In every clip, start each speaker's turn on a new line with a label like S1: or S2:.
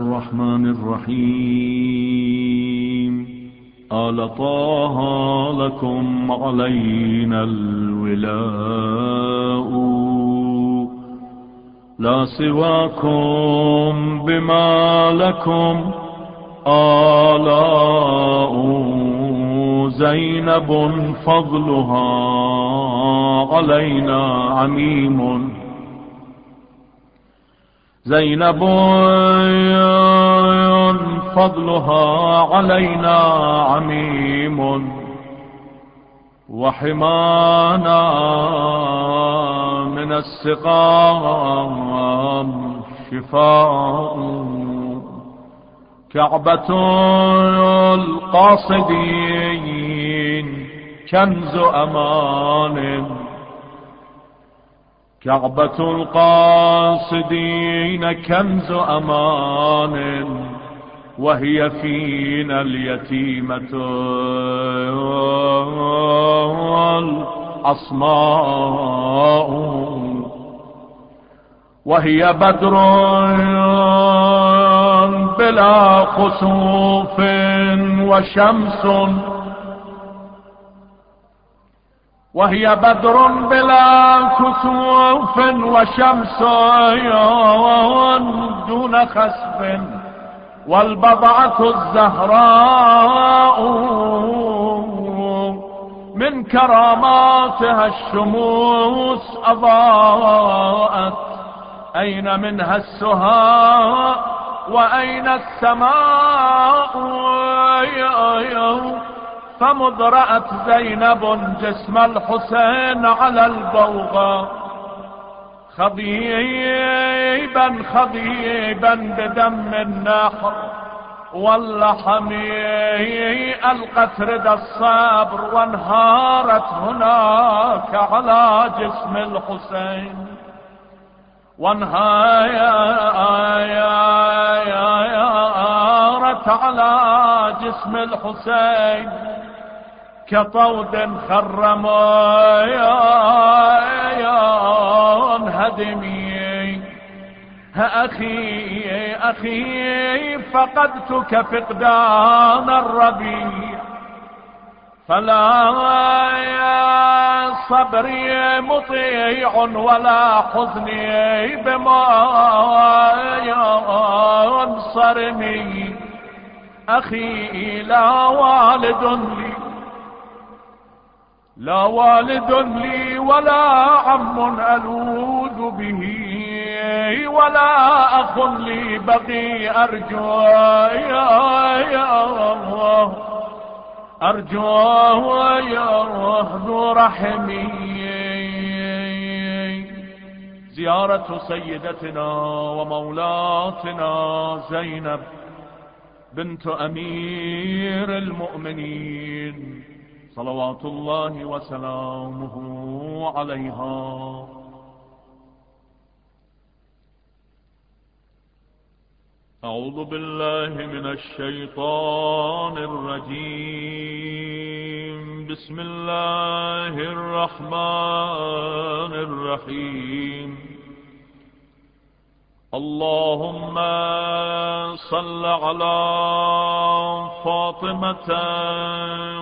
S1: الرحمن الرحيم. آل طه لكم علينا الولاء. لا سواكم بما لكم. آلاء زينب فضلها علينا عميم. زينب فضلها علينا عميم وحمانا من السقام شفاء. كعبة القاصدين كنز أمان. كعبة القاصدين كنز أمان وهي فينا اليتيمة الأصماء. وهي بدر بلا خسوف وشمس وهي بدر بلا كسوف وشمس دون خسف والبضعة الزهراء من كراماتها الشموس أضاءت. أين منها السهاء وأين السماء؟ فمذ رأت زينب جسم الحسين على البوغة خضيبا خضيبا بدم النحر واللحم ألقت ردى الصبر وانهارت هناك على جسم الحسين. وانهارت على جسم الحسين. كطود خرم هدمي. أخي أخي فقدتك فقدان الربيع. فلا صبري مطيع ولا حزني بما ينصرني أخي لا والد لي لا والد لي ولا عم ألوذ به ولا أخ لي بقي أرجو يا يا الله. أرجوه يا ذو رحمي. زيارة سيدتنا ومولاتنا زينب بنت أمير المؤمنين. صلوات الله وسلامه عليها. أعوذ بالله من الشيطان الرجيم. بسم الله الرحمن الرحيم. اللهم صل على فاطمة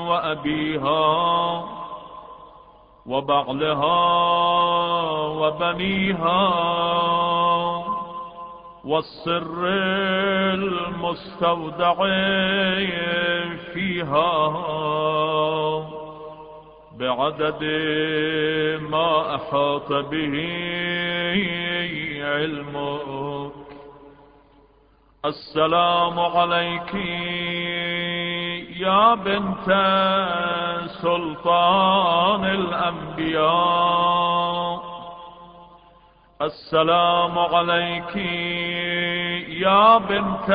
S1: وأبيها وبعلها وبنيها والسر المستودع فيها بعدد ما أحاط به علمك. السلام عليك يا بنت سلطان الأنبياء. السلام عليك يا بنت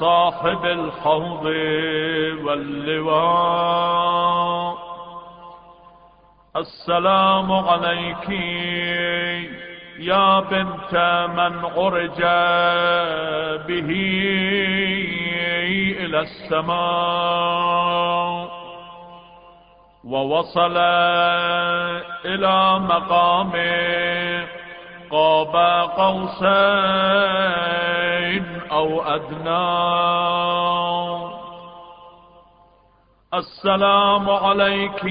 S1: صاحب الحوض واللواء. السلام عليك يا بنت من عرج به إلى السماء ووصل إلى مقام قاب قوسين أو أدنى. السلام عليك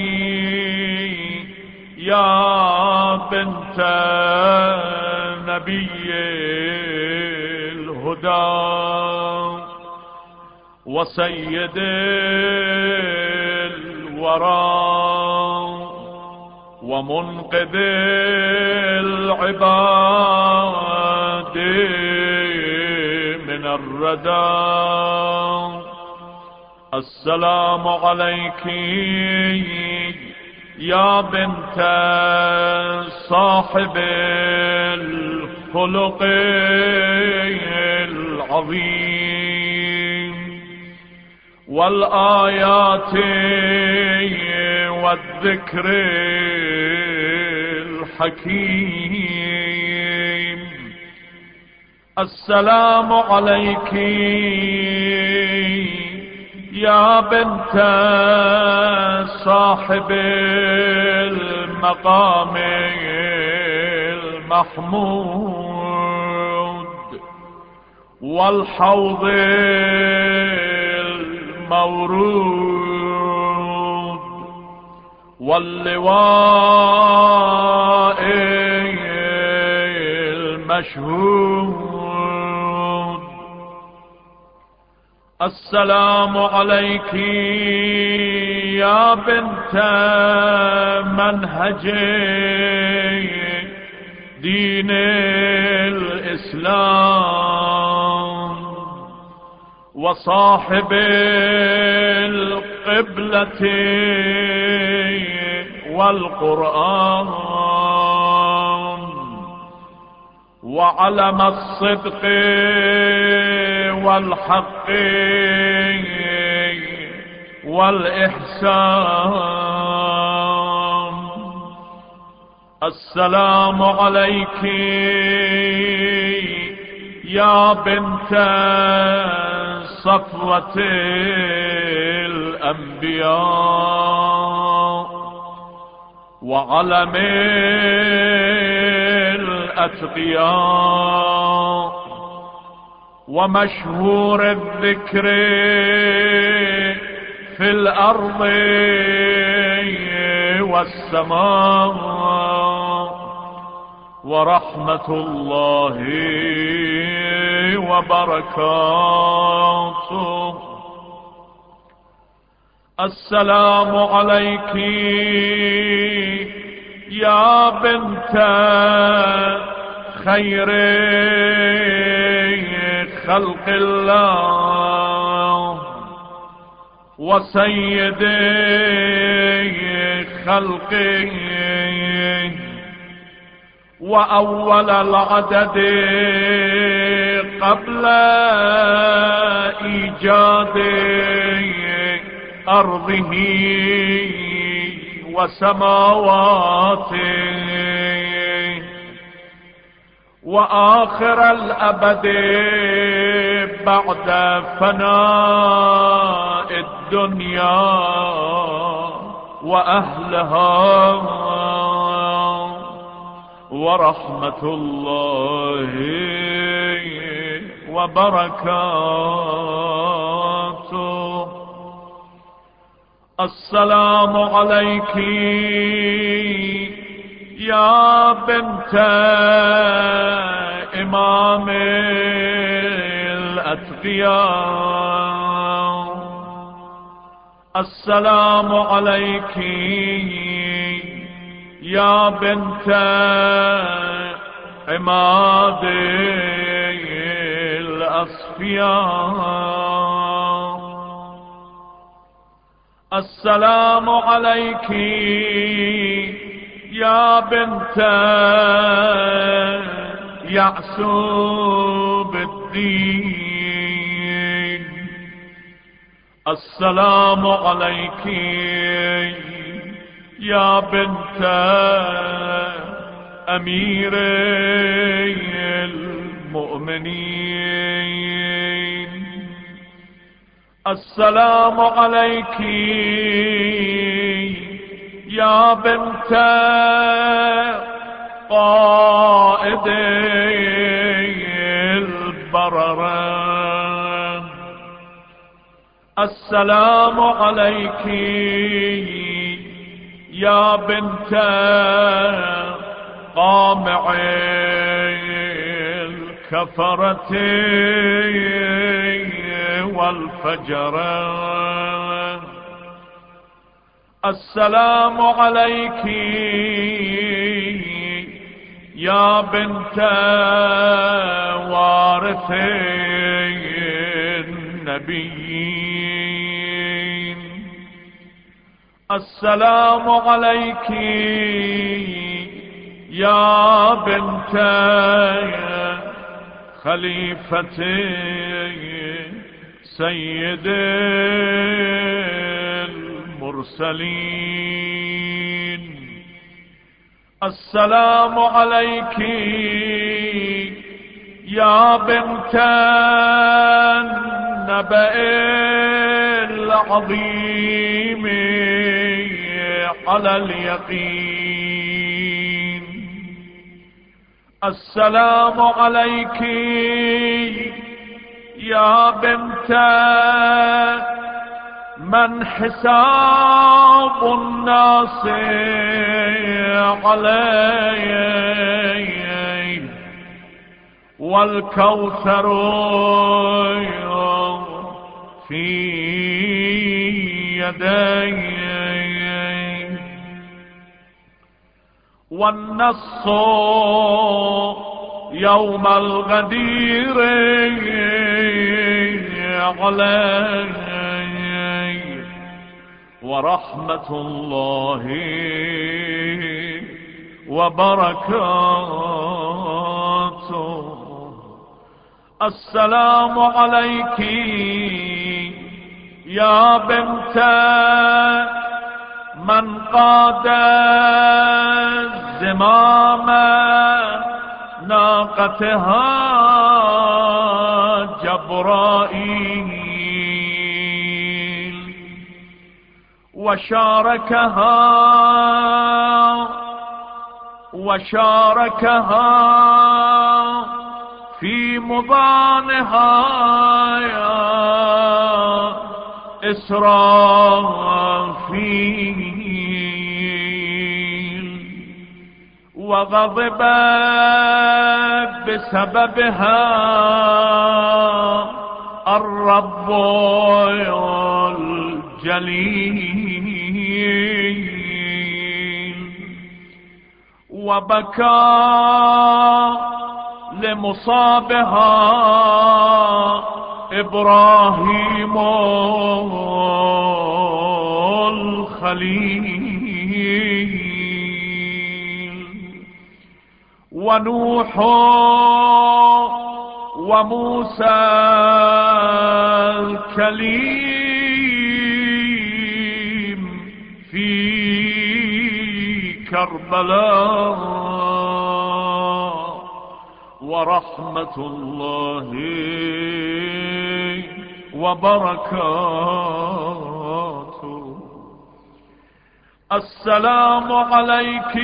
S1: يا بنت نبي الهدى وسيد الورى ومنقذ العباد من الردى السلام عليك يا بنت صاحب الخلق العظيم. والآيات والذكر الحكيم. السلام عليك يا بنت صاحب المقام المحمود والحوض المورود واللواء المشهود السلام عليك يا بنت منهج دين الإسلام وصاحب القبلة والقرآن وعلم الصدق والحق والإحسان. السلام عليك يا بنت صفوة الأنبياء وعلم الأتقياء. ومشهور الذكر في الأرض والسماء. ورحمة الله وبركاته. السلام عليك يا بنت خير خلق الله وسيد خلقه وأول العدد قبل إيجاد أرضه وسماواته. وآخر الأبد بعد فناء الدنيا وأهلها ورحمة الله وبركاته. السلام عليك يا بنت إمام الأتقياء. السلام عليك يا بنت عماد الأصفياء. السلام عليك يا بنت يعسوب الدين. السلام عليك يا بنت أمير المؤمنين. السلام عليك يا بنت قائد البرره السلام عليك يا بنت قامع الكفرة والفجر السلام عليك يا بنت وارث النبيين. السلام عليك يا بنت خليفة سيد المرسلين. السلام عليك يا بنت النبأ العظيم على اليقين. السلام عليك يا بنت من حساب الناس عليه والكوثر في يديه والنص يوم الغدير عليه ورحمة الله وبركاته. السلام عليك يا بنت من قاد الزمام ناقتها جبرائيل. وشاركها وشاركها في مضانها يا إسرافيل. وغضب بسببها الرب الجليل. وبكى لمصابها إبراهيم الخليل. ونوح وموسى الكليم كربلاء ورحمة الله وبركاته. السلام عليك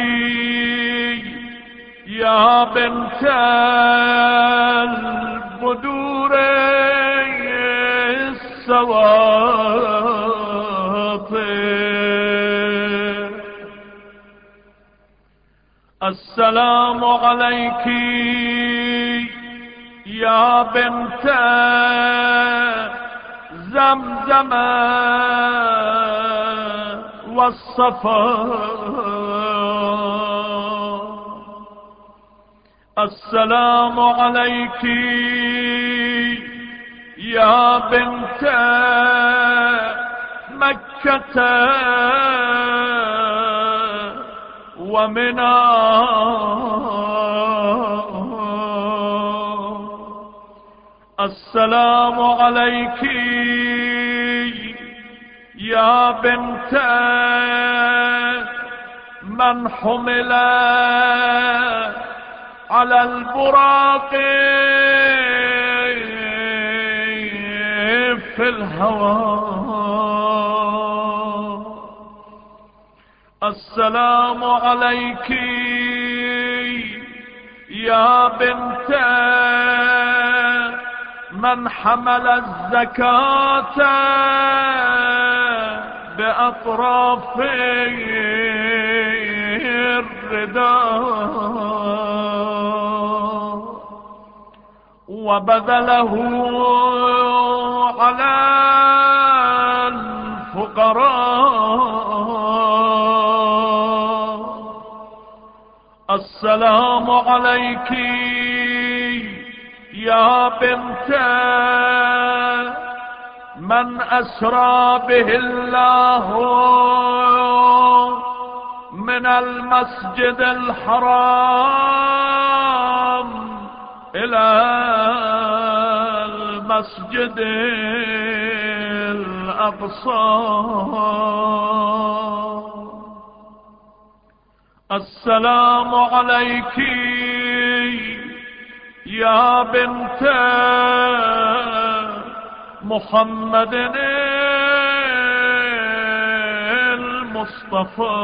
S1: يا بنت البدور السواطر السلام عليك يا بنت زمزم والصفا. السلام عليك يا بنت مكة. ومنى السلام عليك يا بنت من حمل على البراق في الهوى. السلام عليك يا بنت من حمل الزكاة بأطراف الرداء وبذله على الفقراء. السلام عليك يا بنت من أسرى به الله من المسجد الحرام إلى المسجد الأقصى. السلام عليك يا بنت محمد المصطفى.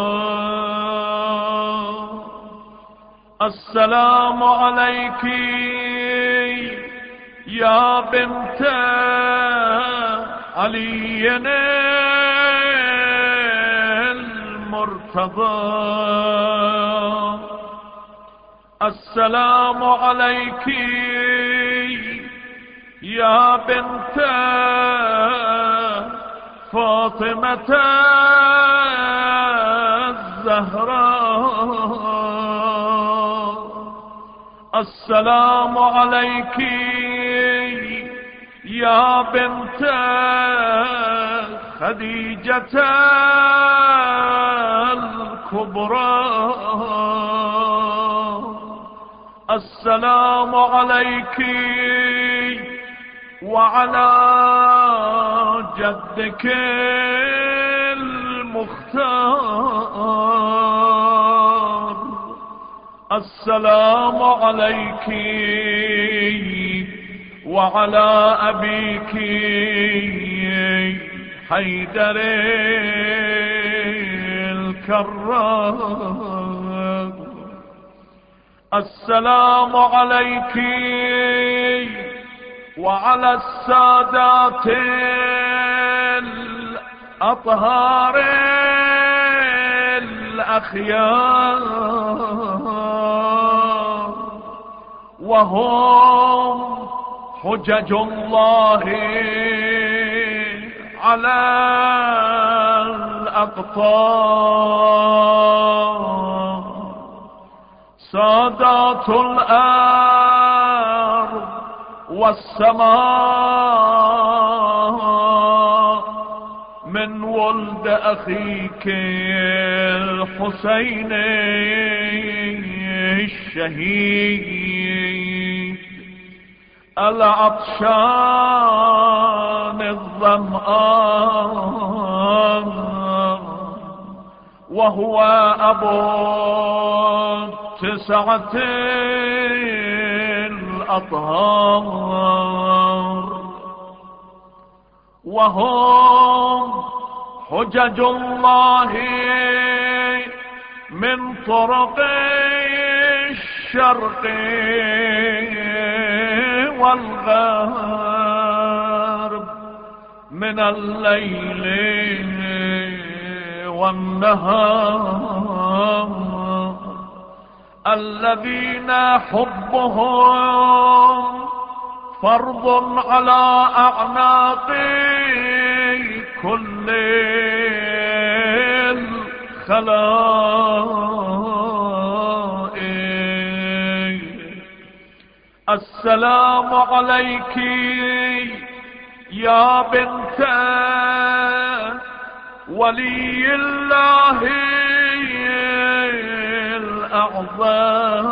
S1: السلام عليك يا بنت علي المرتضى السلام عليك يا بنت فاطمة الزهراء. السلام عليك يا بنت خديجة الكبرى. السلام عليك وعلى جدك المختار. السلام عليك وعلى أبيك حيدر. الكرار السلام عليك وعلى السادات الأطهار الأخيار. وهم حجج الله على الأقطار سادات الأرض والسماء. من ولد أخيك الحسين الشهيد. العطشان الظمآن وهو أبو تسعة الأطهار. وهم حجج الله من طرق الشرق والغرب من الليل والنهار الذين حبهم فرض على أعناق كل الخلائق. السلام عليك يا بنت ولي الله الأعظم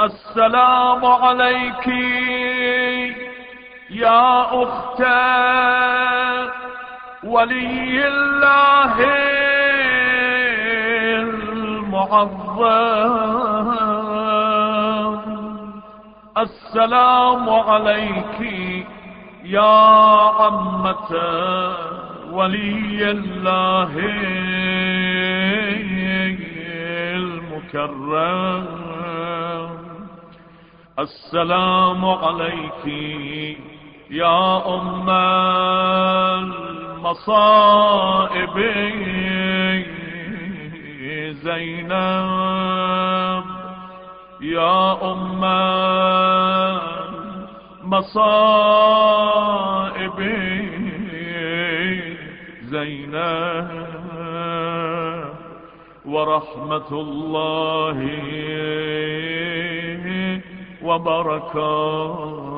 S1: السلام عليك يا أخت ولي الله المعظم. السلام عليك يا عمة ولي الله المكرم. السلام عليك يا أم المصائب زينب. يا أم المصائب. زينب ورحمة الله وبركاته.